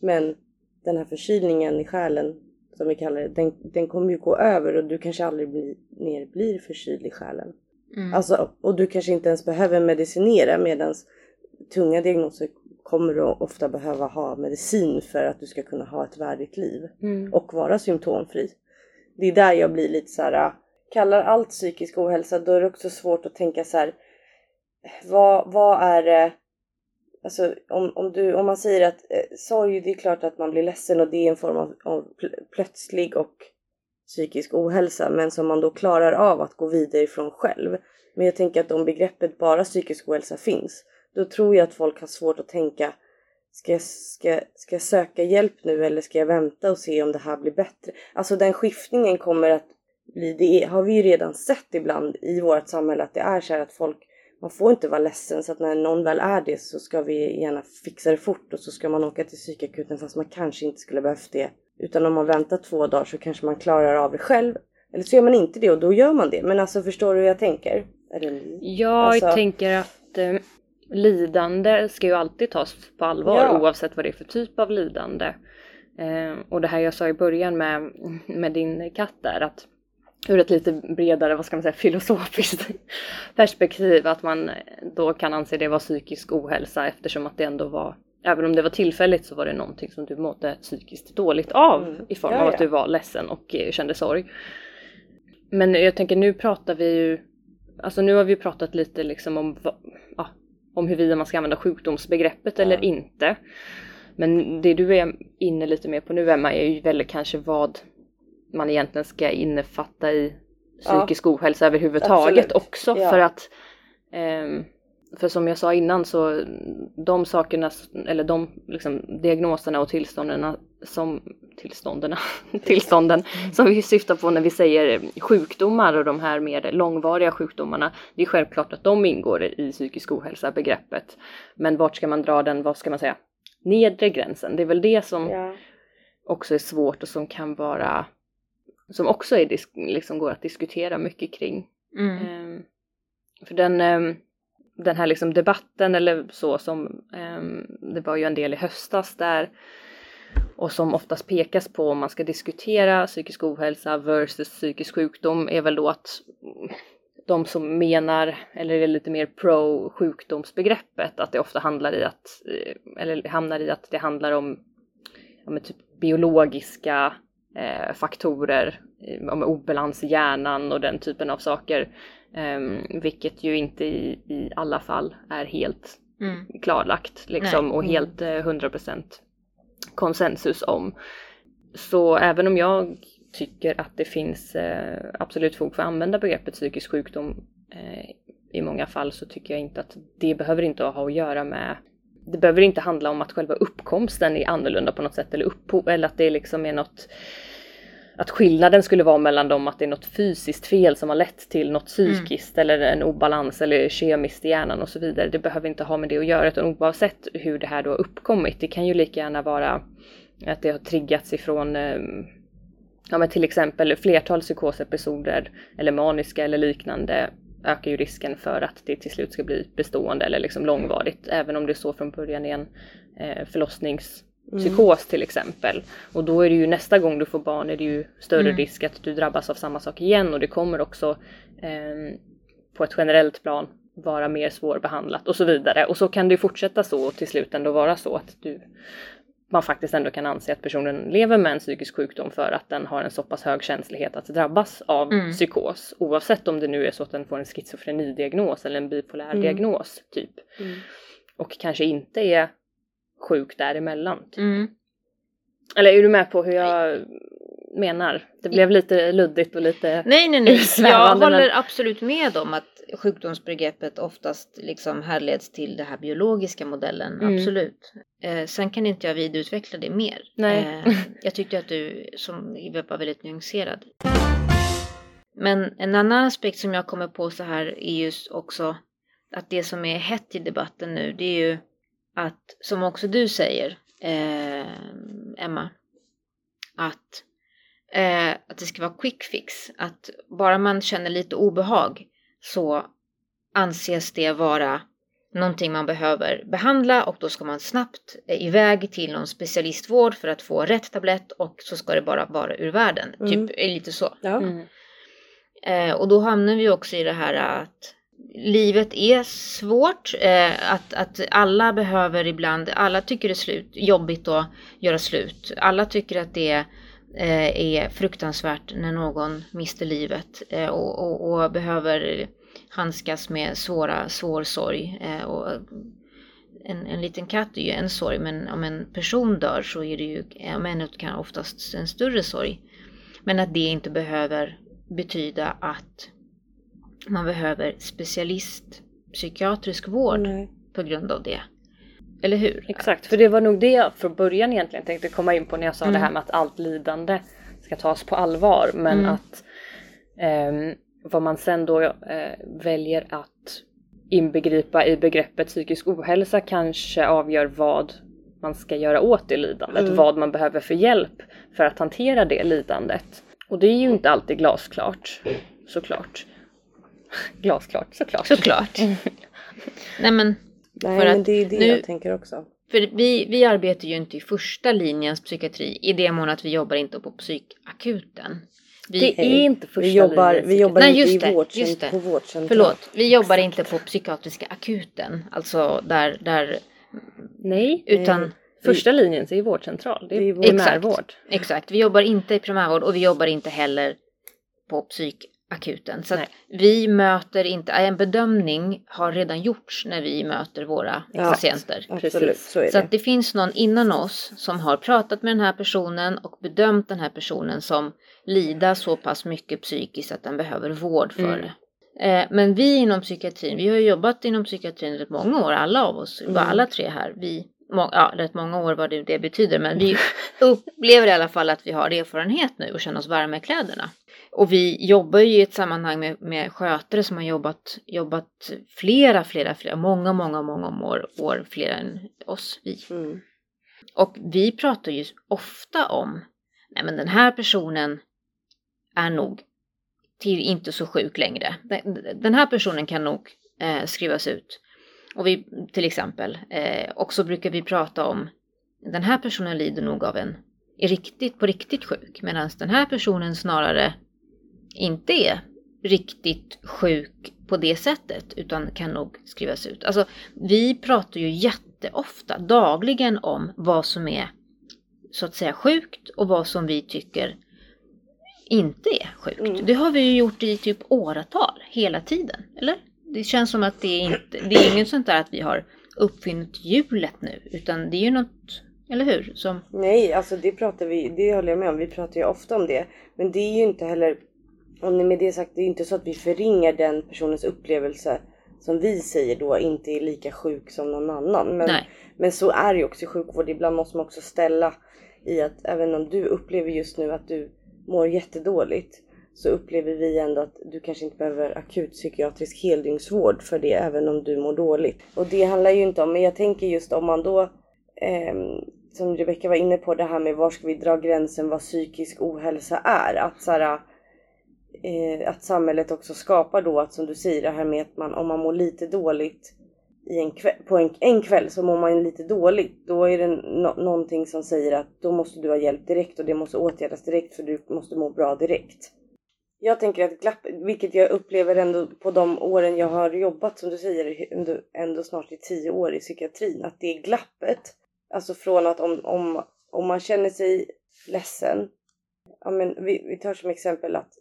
Men den här förkylningen i själen som vi kallar det, den, den kommer ju gå över och du kanske aldrig blir, mer blir förkyld i själen. Mm. Alltså, och du kanske inte ens behöver medicinera medan tunga diagnoser kommer du ofta behöva ha medicin för att du ska kunna ha ett värdigt liv Mm. och vara symptomfri. Det är där jag blir lite så här. kallar allt psykisk ohälsa då är det också svårt att tänka så här. Vad, vad är det? Alltså om, om, du, om man säger att eh, sorg, det är klart att man blir ledsen och det är en form av, av pl- plötslig och psykisk ohälsa men som man då klarar av att gå vidare ifrån själv. Men jag tänker att om begreppet bara psykisk ohälsa finns då tror jag att folk har svårt att tänka Ska jag, ska, ska jag söka hjälp nu eller ska jag vänta och se om det här blir bättre? Alltså den skiftningen kommer att bli, det har vi ju redan sett ibland i vårt samhälle att det är så här att folk, man får inte vara ledsen så att när någon väl är det så ska vi gärna fixa det fort och så ska man åka till psykakuten fast man kanske inte skulle behövt det. Utan om man väntar två dagar så kanske man klarar av det själv. Eller så gör man inte det och då gör man det. Men alltså förstår du hur jag tänker? Det ni? Jag Alltså- tänker att att eh, lidande ska ju alltid tas på allvar Ja. oavsett vad det är för typ av lidande. Eh, och det här jag sa i början med, med din katt där att ur ett lite bredare, vad ska man säga, filosofiskt [LAUGHS] perspektiv att man då kan anse det vara psykisk ohälsa eftersom att det ändå var Även om det var tillfälligt så var det någonting som du mådde psykiskt dåligt av Mm. i form Ja, av ja. att du var ledsen och eh, kände sorg. Men jag tänker nu pratar vi ju, alltså nu har vi pratat lite liksom om, ja, om huruvida man ska använda sjukdomsbegreppet Ja. eller inte. Men det du är inne lite mer på nu Emma är ju väldigt kanske vad man egentligen ska innefatta i psykisk ohälsa överhuvudtaget Absolut. också. Ja. För att ehm, för som jag sa innan så de sakerna, eller de liksom, diagnoserna och [LAUGHS] tillstånden som tillstånden, tillstånden som vi syftar på när vi säger sjukdomar och de här mer långvariga sjukdomarna. Det är självklart att de ingår i psykisk ohälsa begreppet. Men vart ska man dra den, vad ska man säga, nedre gränsen? Det är väl det som Ja. också är svårt och som kan vara som också är liksom går att diskutera mycket kring. Mm. Ehm, för den, ehm, den här liksom debatten eller så som ehm, det var ju en del i höstas där och som oftast pekas på om man ska diskutera psykisk ohälsa versus psykisk sjukdom är väl då att de som menar eller är lite mer pro sjukdomsbegreppet att det ofta handlar i att eh, eller hamnar i att det handlar om ja, typ biologiska eh, faktorer, eh, om obalans i hjärnan och den typen av saker. Ehm, vilket ju inte i, i alla fall är helt Mm. klarlagt liksom Nej. och helt eh, 100% konsensus om. Så även om jag tycker att det finns eh, absolut fog för att använda begreppet psykisk sjukdom eh, i många fall så tycker jag inte att det behöver inte ha att göra med det behöver inte handla om att själva uppkomsten är annorlunda på något sätt eller, upphov, eller att det liksom är något att skillnaden skulle vara mellan dem att det är något fysiskt fel som har lett till något psykiskt eller en obalans eller kemiskt i hjärnan och så vidare. Det behöver inte ha med det att göra utan oavsett hur det här då har uppkommit. Det kan ju lika gärna vara att det har triggats ifrån eh, ja men till exempel flertal psykosepisoder eller maniska eller liknande ökar ju risken för att det till slut ska bli bestående eller liksom långvarigt även om det är så från början i en eh, förlossningspsykos till exempel. Och då är det ju nästa gång du får barn är det ju större Mm. risk att du drabbas av samma sak igen och det kommer också eh, på ett generellt plan vara mer svårbehandlat och så vidare. Och så kan det fortsätta så och till slut ändå vara så att du man faktiskt ändå kan anse att personen lever med en psykisk sjukdom för att den har en så pass hög känslighet att drabbas av Mm. psykos. Oavsett om det nu är så att den får en schizofrenidiagnos eller en bipolär Mm. diagnos typ. Mm. Och kanske inte är sjuk däremellan. Typ. Mm. Eller är du med på hur jag menar? Det blev lite luddigt och lite... Nej, nej, nej. Jag håller men- absolut med om att sjukdomsbegreppet oftast liksom härleds till den här biologiska modellen. Mm. Absolut. Eh, sen kan inte jag vidareutveckla det mer. Nej. Eh, [LAUGHS] jag tyckte att du som var väldigt nyanserad. Men en annan aspekt som jag kommer på så här är just också att det som är hett i debatten nu det är ju att, som också du säger, eh, Emma, att, eh, att det ska vara quick fix. Att bara man känner lite obehag så anses det vara någonting man behöver behandla och då ska man snabbt iväg till någon specialistvård för att få rätt tablett och så ska det bara vara ur världen. Mm. Typ är lite så. Ja. Mm. Eh, och då hamnar vi också i det här att livet är svårt. Eh, att, att alla behöver ibland, alla tycker det är slut, jobbigt att göra slut. Alla tycker att det eh, är fruktansvärt när någon mister livet eh, och, och, och behöver handskas med svåra, svår sorg. Eh, och en, en liten katt är ju en sorg men om en person dör så är det ju om ännu kan oftast en större sorg. Men att det inte behöver betyda att man behöver specialist psykiatrisk vård Nej. på grund av det. Eller hur? Exakt, för det var nog det jag från början egentligen tänkte komma in på när jag sa Mm. det här med att allt lidande ska tas på allvar. Men Mm. att ehm, vad man sen då eh, väljer att inbegripa i begreppet psykisk ohälsa kanske avgör vad man ska göra åt det lidandet. Mm. Vad man behöver för hjälp för att hantera det lidandet. Och det är ju inte alltid glasklart, såklart. [LAUGHS] Glasklart, såklart. Såklart. [LAUGHS] Nej men, Nej För men det är det nu- jag tänker också. för vi, vi arbetar ju inte i första linjens psykiatri i det mån att vi jobbar inte på psykakuten. Vi, Det är inte första Vi jobbar, linjens vi jobbar Nej, inte just det, vårdcent- just det. på vårdcentral. Förlåt, vi jobbar inte på psykiatriska akuten. Alltså där, där Nej, utan Nej. första linjen är ju vårdcentral. Det Det är vård. primärvård. Exakt, vi jobbar inte i primärvård och vi jobbar inte heller på psykakuten. Så vi möter inte, en bedömning har redan gjorts när vi möter våra Ja. patienter. Absolut, så är Så det. att det finns någon innan oss som har pratat med den här personen och bedömt den här personen som lider så pass mycket psykiskt att den behöver vård för Mm. det. Eh, Men vi inom psykiatrin, vi har jobbat inom psykiatrin rätt många år, alla av oss, Mm. alla tre här. Vi, må, ja, rätt många år vad det, det betyder, men vi [LAUGHS] upplever i alla fall att vi har erfarenhet nu och känner oss varma i kläderna. Och vi jobbar ju i ett sammanhang med, med skötare som har jobbat, jobbat flera, flera, flera, många, många, många år, år fler än oss, vi. Mm. Och vi pratar ju ofta om, nej men den här personen är nog till inte så sjuk längre. Den, här personen kan nog eh, skrivas ut. Och vi till exempel, eh, och så brukar vi prata om, den här personen lider nog av en, är riktigt, på riktigt sjuk. Medan den här personen snarare inte är riktigt sjuk på det sättet utan kan nog skrivas ut. Alltså vi pratar ju jätteofta, dagligen om vad som är så att säga sjukt och vad som vi tycker inte är sjukt. Mm. Det har vi ju gjort i typ åratal, hela tiden, eller? Det känns som att det är inte, det är inget sånt där att vi har uppfunnit hjulet nu, utan det är ju något, eller hur? Som, Nej, alltså det pratar vi, det håller jag med om. Vi pratar ju ofta om det. Men det är ju inte heller, ni med det sagt, det är inte så att vi förringar den personens upplevelse som vi säger då inte är lika sjuk som någon annan. Men, nej, men så är det ju också i sjukvård. Ibland måste man också ställa i att även om du upplever just nu att du mår jättedåligt så upplever vi ändå att du kanske inte behöver akut psykiatrisk heldygnsvård för det även om du mår dåligt. Och det handlar ju inte om, men jag tänker just om man då ehm, som Rebecka var inne på det här med var ska vi dra gränsen vad psykisk ohälsa är. Att, så här, eh, att samhället också skapar då att som du säger det här med att man om man mår lite dåligt i en kväll, på en, en kväll så mår man lite dåligt. Då är det no, någonting som säger att då måste du ha hjälp direkt och det måste åtgärdas direkt för du måste må bra direkt. Jag tänker att glapp, vilket jag upplever ändå på de åren jag har jobbat som du säger ändå, ändå snart i tio år i psykiatrin, att det är glappet. Alltså från att om, om, om man känner sig ledsen. Ja men vi, vi tar som exempel att,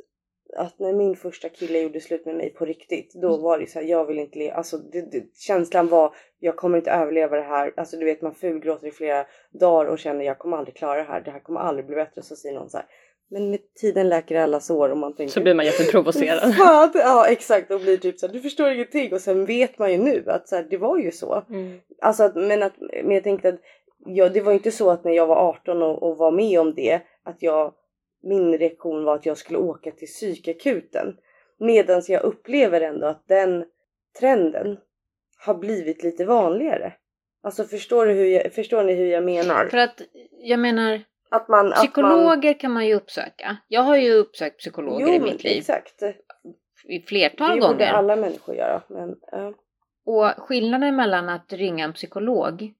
att när min första kille gjorde slut med mig på riktigt, då var det så här, jag vill inte leva. Alltså det, det, känslan var, jag kommer inte överleva det här. Alltså du vet man fulgråter i flera dagar och känner jag kommer aldrig klara det här. Det här kommer aldrig bli bättre. Så säger någon så här. Men med tiden läker alla sår och man tänker Så blir man jätteprovocerad. [LAUGHS] Fan, ja exakt och blir typ så här, du förstår ingenting och sen vet man ju nu att så här, det var ju så. Mm. Alltså att, men, att, men jag tänkte att ja, det var inte så att när jag var 18 och, och var med om det att jag min reaktion var att jag skulle åka till psykakuten. Medan jag upplever ändå att den trenden har blivit lite vanligare. Alltså förstår, du hur jag, förstår ni hur jag menar? för att jag menar, Att man, att man, psykologer kan man ju uppsöka. Jag har ju uppsökt psykologer jo, i mitt liv Exakt. i Det flertal borde gånger. alla människor göra. Men, ja. Och skillnaden mellan att ringa en psykolog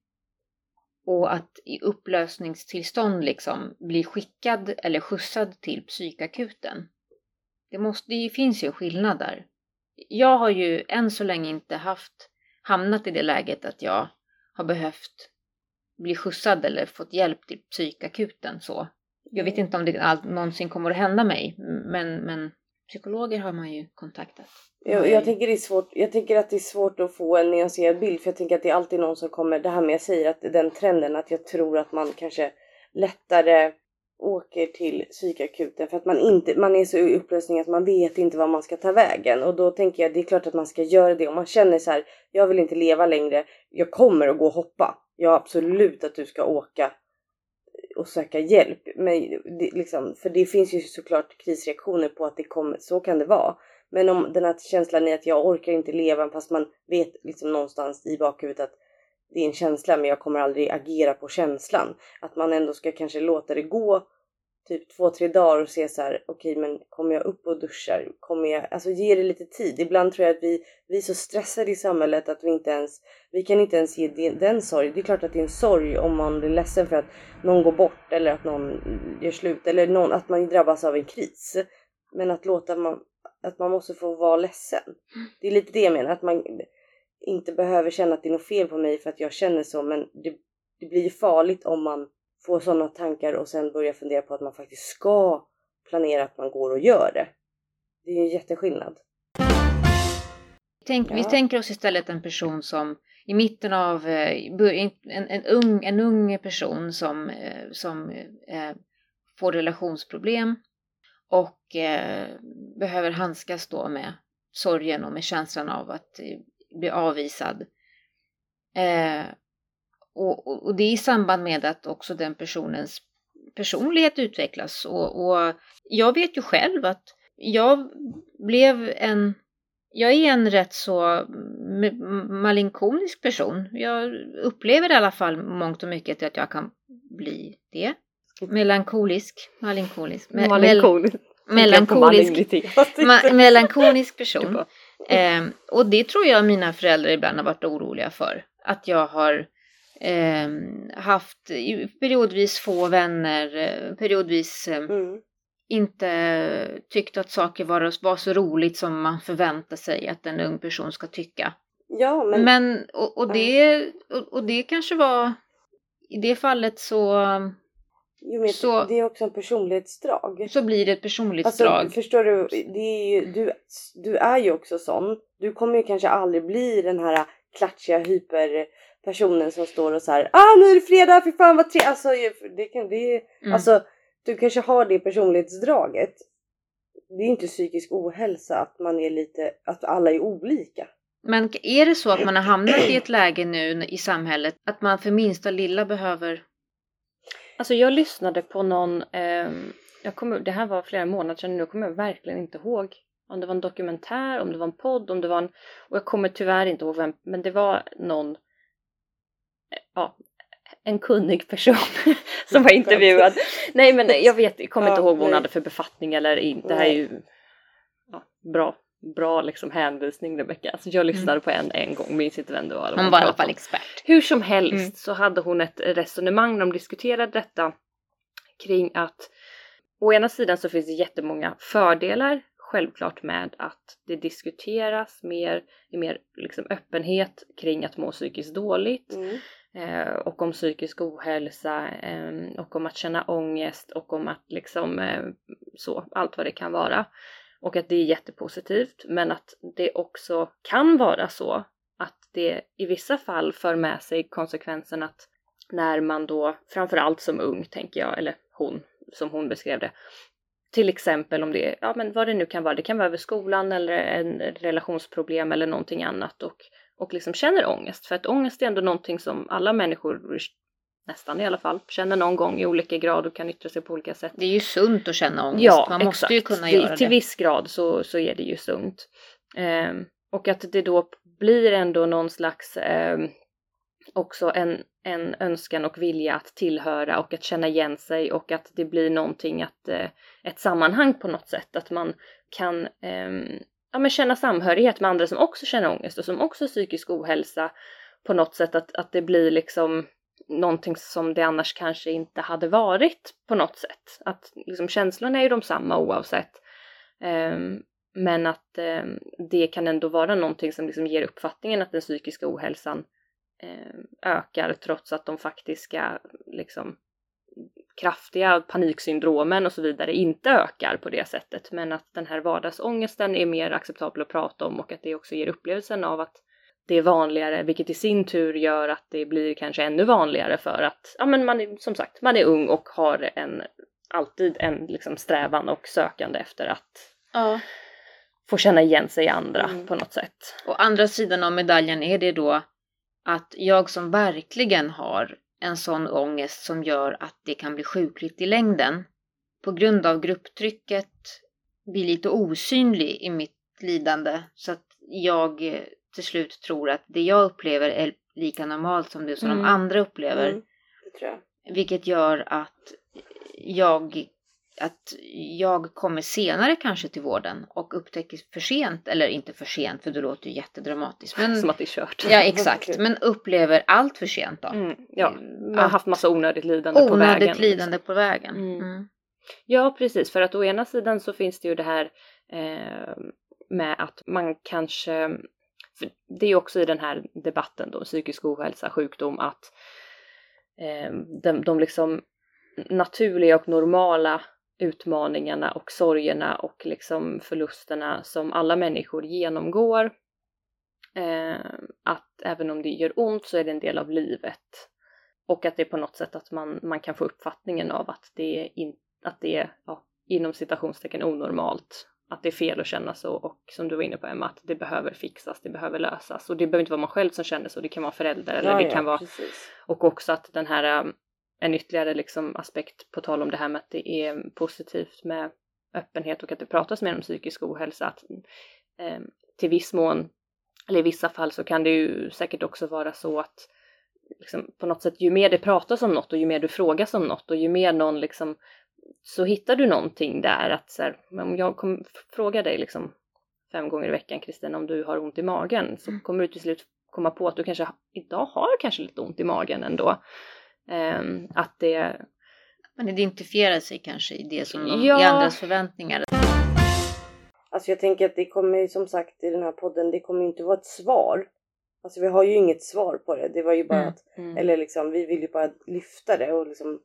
och att i upplösningstillstånd liksom bli skickad eller skjutsad till psykakuten. Det, måste, det finns ju en skillnad där. Jag har ju än så länge inte haft hamnat i det läget att jag har behövt bli skjutsad eller fått hjälp till psykakuten så. Jag vet inte om det all, någonsin kommer att hända mig, men, men psykologer har man ju kontaktat. Jag, jag, tänker det är svårt, jag tänker att det är svårt att få en nyanserad bild för jag tänker att det är alltid någon som kommer, det här med jag säger att den trenden att jag tror att man kanske lättare åker till psykakuten för att man inte, man är så i upplösning att man vet inte vad man ska ta vägen och då tänker jag det är klart att man ska göra det om man känner så här, jag vill inte leva längre, jag kommer att gå och hoppa. Ja absolut att du ska åka och söka hjälp. Men det, liksom, för det finns ju såklart krisreaktioner på att det kommer, så kan det vara. Men om den här känslan är att jag orkar inte leva fast man vet liksom någonstans i bakhuvudet att det är en känsla men jag kommer aldrig agera på känslan. Att man ändå ska kanske låta det gå typ två, tre dagar och se så här, okej men kommer jag upp och duschar? Kommer jag, alltså ge det lite tid. Ibland tror jag att vi, vi är så stressade i samhället att vi inte ens, vi kan inte ens ge den, den sorg. Det är klart att det är en sorg om man blir ledsen för att någon går bort eller att någon gör slut eller någon, att man drabbas av en kris. Men att låta man, att man måste få vara ledsen. Det är lite det jag menar, att man inte behöver känna att det är något fel på mig för att jag känner så men det, det blir ju farligt om man får sådana tankar och sen börjar fundera på att man faktiskt ska planera att man går och gör det. Det är en jätteskillnad. Tänk, Ja. Vi tänker oss istället en person som i mitten av eh, en, en, ung, en ung person som, eh, som eh, får relationsproblem och eh, behöver handskas då med sorgen och med känslan av att eh, bli avvisad. Eh, och, och, och det är i samband med att också den personens personlighet utvecklas. Och, och jag vet ju själv att jag blev en jag är en rätt så malinkonisk person. Jag upplever i alla fall mångt och mycket att jag kan bli det. Melankolisk, malinkolisk, me- melankolisk, ma- melankolisk person. Eh, och det tror jag mina föräldrar ibland har varit oroliga för. Att jag har eh, haft periodvis få vänner, eh, periodvis eh, Mm. inte tyckt att saker var, var så roligt som man förväntar sig att en ung person ska tycka. Ja men, Men, och, och, det, och, och det kanske var, i det fallet så, jo, men så- det är också en personlighetsdrag. så blir det ett Alltså personlighetsdrag. förstår du, det är ju, du, du är ju också sån. Du kommer ju kanske aldrig bli den här klatschiga hyperpersonen som står och så här ah nu är det fredag, fy fan vad trevligt. Alltså det kan, det Mm. alltså du kanske har det personlighetsdraget. Det är inte psykisk ohälsa att man är lite, att alla är olika. Men är det så att man har hamnat i ett [CLEARS THROAT] läge nu i samhället att man för minsta lilla behöver Alltså jag lyssnade på någon, ehm, jag kommer, det här var flera månader sedan nu, kommer jag verkligen inte ihåg om det var en dokumentär, om det var en podd, om det var en, och jag kommer tyvärr inte ihåg vem, men det var någon, eh, ja, en kunnig person [LAUGHS] som var intervjuad. Nej men jag vet, jag kommer inte Ja, ihåg vad hon hade för befattning eller inte. Det här är ju ja, bra, bra liksom hänvisning Rebecka. Alltså jag lyssnade på en en gång, minns inte vem det var. man vara i alla fall expert? Hur som helst Mm. så hade hon ett resonemang när de diskuterade detta kring att å ena sidan så finns det jättemånga fördelar självklart med att det diskuteras mer, i mer liksom öppenhet kring att må psykiskt dåligt Mm eh, och om psykisk ohälsa eh, och om att känna ångest och om att liksom eh, så, allt vad det kan vara. Och att det är jättepositivt men att det också kan vara så att det i vissa fall för med sig konsekvensen att när man då, framförallt som ung tänker jag, eller hon, som hon beskrev det, till exempel om det ja men vad det nu kan vara, det kan vara över skolan eller en relationsproblem eller någonting annat och, och liksom känner ångest. För att ångest är ändå någonting som alla människor, nästan i alla fall, känner någon gång i olika grad och kan yttra sig på olika sätt. Det är ju sunt att känna ångest. Ja, man måste exakt. ju kunna Det- göra Till det. viss grad så, så är det ju sunt. Ehm, och att det då blir ändå någon slags ehm, också en, en önskan och vilja att tillhöra och att känna igen sig och att det blir någonting att eh, ett sammanhang på något sätt. Att man kan ehm, ja, men känna samhörighet med andra som också känner ångest och som också har psykisk ohälsa på något sätt. Att, att det blir liksom någonting som det annars kanske inte hade varit på något sätt. Att liksom känslorna är ju de samma oavsett. Um, men att um, det kan ändå vara någonting som liksom ger uppfattningen att den psykiska ohälsan um, ökar trots att de faktiska liksom kraftiga paniksyndromen och så vidare inte ökar på det sättet. Men att den här vardagsångesten är mer acceptabel att prata om och att det också ger upplevelsen av att det är vanligare, vilket i sin tur gör att det blir kanske ännu vanligare för att, ja men man är som sagt, man är ung och har en, alltid en liksom strävan och sökande efter att Ja. få känna igen sig i andra Mm. på något sätt. Och andra sidan av medaljen är det då att jag som verkligen har en sån ångest som gör att det kan bli sjukligt i längden på grund av grupptrycket blir lite osynlig i mitt lidande så att jag eh, till slut tror att det jag upplever är lika normalt som det som Mm. de andra upplever. Mm. Vilket gör att jag att jag kommer senare kanske till vården och upptäcker för sent, eller inte för sent för det låter ju jättedramatiskt. Men, Som att det är kört. ja exakt, men upplever allt för sent då. Mm, ja, man har Att- haft massa onödigt lidande på vägen. Onödigt lidande på vägen. Mm. Mm. Ja, precis. För att å ena sidan så finns det ju det här eh, med att man kanske... Det är ju också i den här debatten då, psykisk ohälsa, sjukdom, att eh, de, de liksom naturliga och normala utmaningarna och sorgerna och liksom förlusterna som alla människor genomgår. Eh, att även om det gör ont så är det en del av livet. Och att det är på något sätt att man, man kan få uppfattningen av att det är, in, att det är ja, inom citationstecken onormalt. Att det är fel att känna så och som du var inne på Emma, att det behöver fixas, det behöver lösas. Och det behöver inte vara man själv som känner så, det kan vara föräldrar eller Ja, det ja, kan vara precis. och också att den här, um, en ytterligare liksom aspekt på tal om det här med att det är positivt med öppenhet och att det pratas mer om psykisk ohälsa. Att, eh, till viss mån, eller i vissa fall så kan det ju säkert också vara så att liksom, på något sätt ju mer det pratas om något och ju mer du frågas om något och ju mer någon liksom så hittar du någonting där att så här, om jag kommer fråga dig liksom fem gånger i veckan Kristina om du har ont i magen så Mm. kommer du till slut komma på att du kanske idag har kanske lite ont i magen ändå. Ehm, att det, Man identifierar sig kanske i det som de, Ja. i andras förväntningar. Alltså jag tänker att det kommer som sagt i den här podden, det kommer ju inte vara ett svar. Alltså vi har ju inget svar på det. Det var ju bara Mm. att, mm, eller liksom vi vill ju bara lyfta det och liksom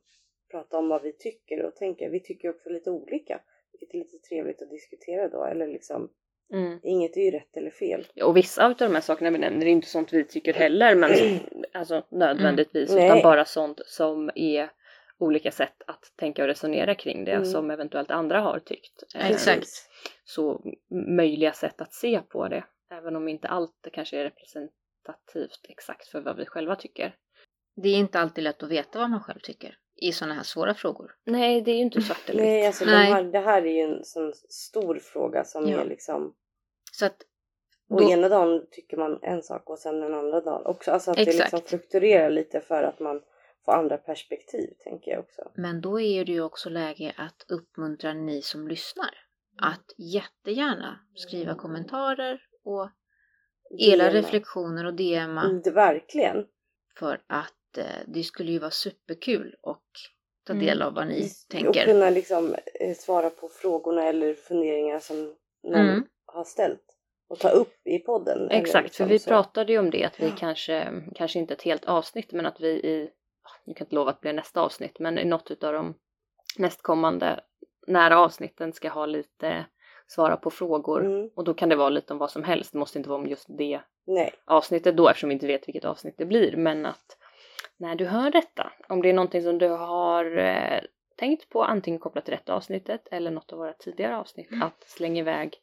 prata om vad vi tycker och tänker. Vi tycker också lite olika. Vilket är lite trevligt att diskutera då. Eller liksom, mm. inget är ju rätt eller fel. Och vissa av de här sakerna vi nämner är inte sånt vi tycker heller, men alltså nödvändigtvis, Mm. utan Nej. bara sånt som är olika sätt att tänka och resonera kring det Mm. som eventuellt andra har tyckt. Eh, Exakt. Så möjliga sätt att se på det, även om inte allt kanske är representativt exakt för vad vi själva tycker. Det är inte alltid lätt att veta vad man själv tycker i sådana här svåra frågor. Nej, det är ju inte svart eller Nej, vitt. alltså de Nej. här, det här är ju en sån stor fråga som Ja. är liksom Så att Och Då- ena dagen tycker man en sak och sen en andra dag också. Alltså att det Exakt. liksom fluktuerar lite för att man får andra perspektiv tänker jag också. Men då är det ju också läge att uppmuntra ni som lyssnar att jättegärna skriva kommentarer och era reflektioner och DMa Mm, det, verkligen. för att det skulle ju vara superkul och ta Mm. del av vad ni Och tänker. kunna liksom eh, svara på frågorna eller funderingar som någon Mm. har ställt. Och ta upp i podden. Exakt, liksom för vi så. pratade ju om det att vi Ja. kanske, kanske inte ett helt avsnitt, men att vi i, jag kan inte lova att det blir nästa avsnitt, men i något av de nästkommande nära avsnitten ska ha lite svara på frågor. Mm, Och då kan det vara lite om vad som helst, det måste inte vara om just det nej. avsnittet då eftersom vi inte vet vilket avsnitt det blir. Men att när du hör detta, om det är någonting som du har eh, tänkt på antingen kopplat till detta avsnittet eller något av våra tidigare avsnitt, Mm. att slänga iväg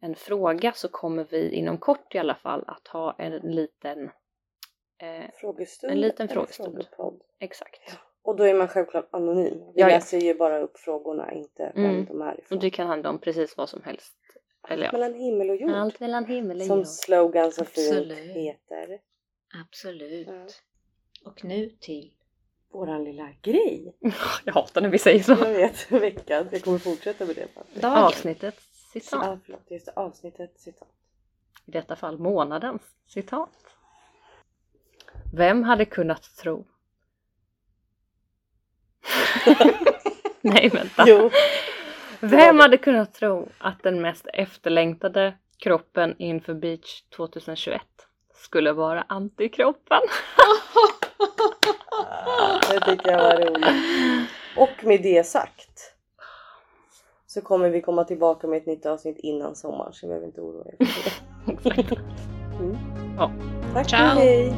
en fråga så kommer vi inom kort i alla fall att ha en liten, eh, Frågestund. En liten frågestund. frågepodd. exakt. Och då är man självklart anonym. Vi Ja, ja. läser ju bara upp frågorna, inte vem Mm. de är Och ifrån. det kan handla om precis vad som helst. Eller ja, Mellan himmel och jord. allt mellan himmel och Som jord. slogan så fint Absolut. heter. Absolut. Ja. Och nu till Våran lilla grej. [LAUGHS] Jag hatar när vi säger så. Jag vet, [LAUGHS] veckan. Jag kommer fortsätta med det. dagen. Avsnittet citat. Ja, förlåt. Just det, avsnittet citat. I detta fall månadens citat. Vem hade kunnat tro? [LAUGHS] Nej vänta. Jo. Vem hade kunnat tro att den mest efterlängtade kroppen inför Beach 2021 skulle vara antikroppen? Det tycker jag var roligt. Och med det sagt. Så kommer vi komma tillbaka med ett nytt avsnitt innan sommaren så jag behöver inte oroa er för [LAUGHS] det. Exakt. Mm. Ja. Tack Ciao. och hej!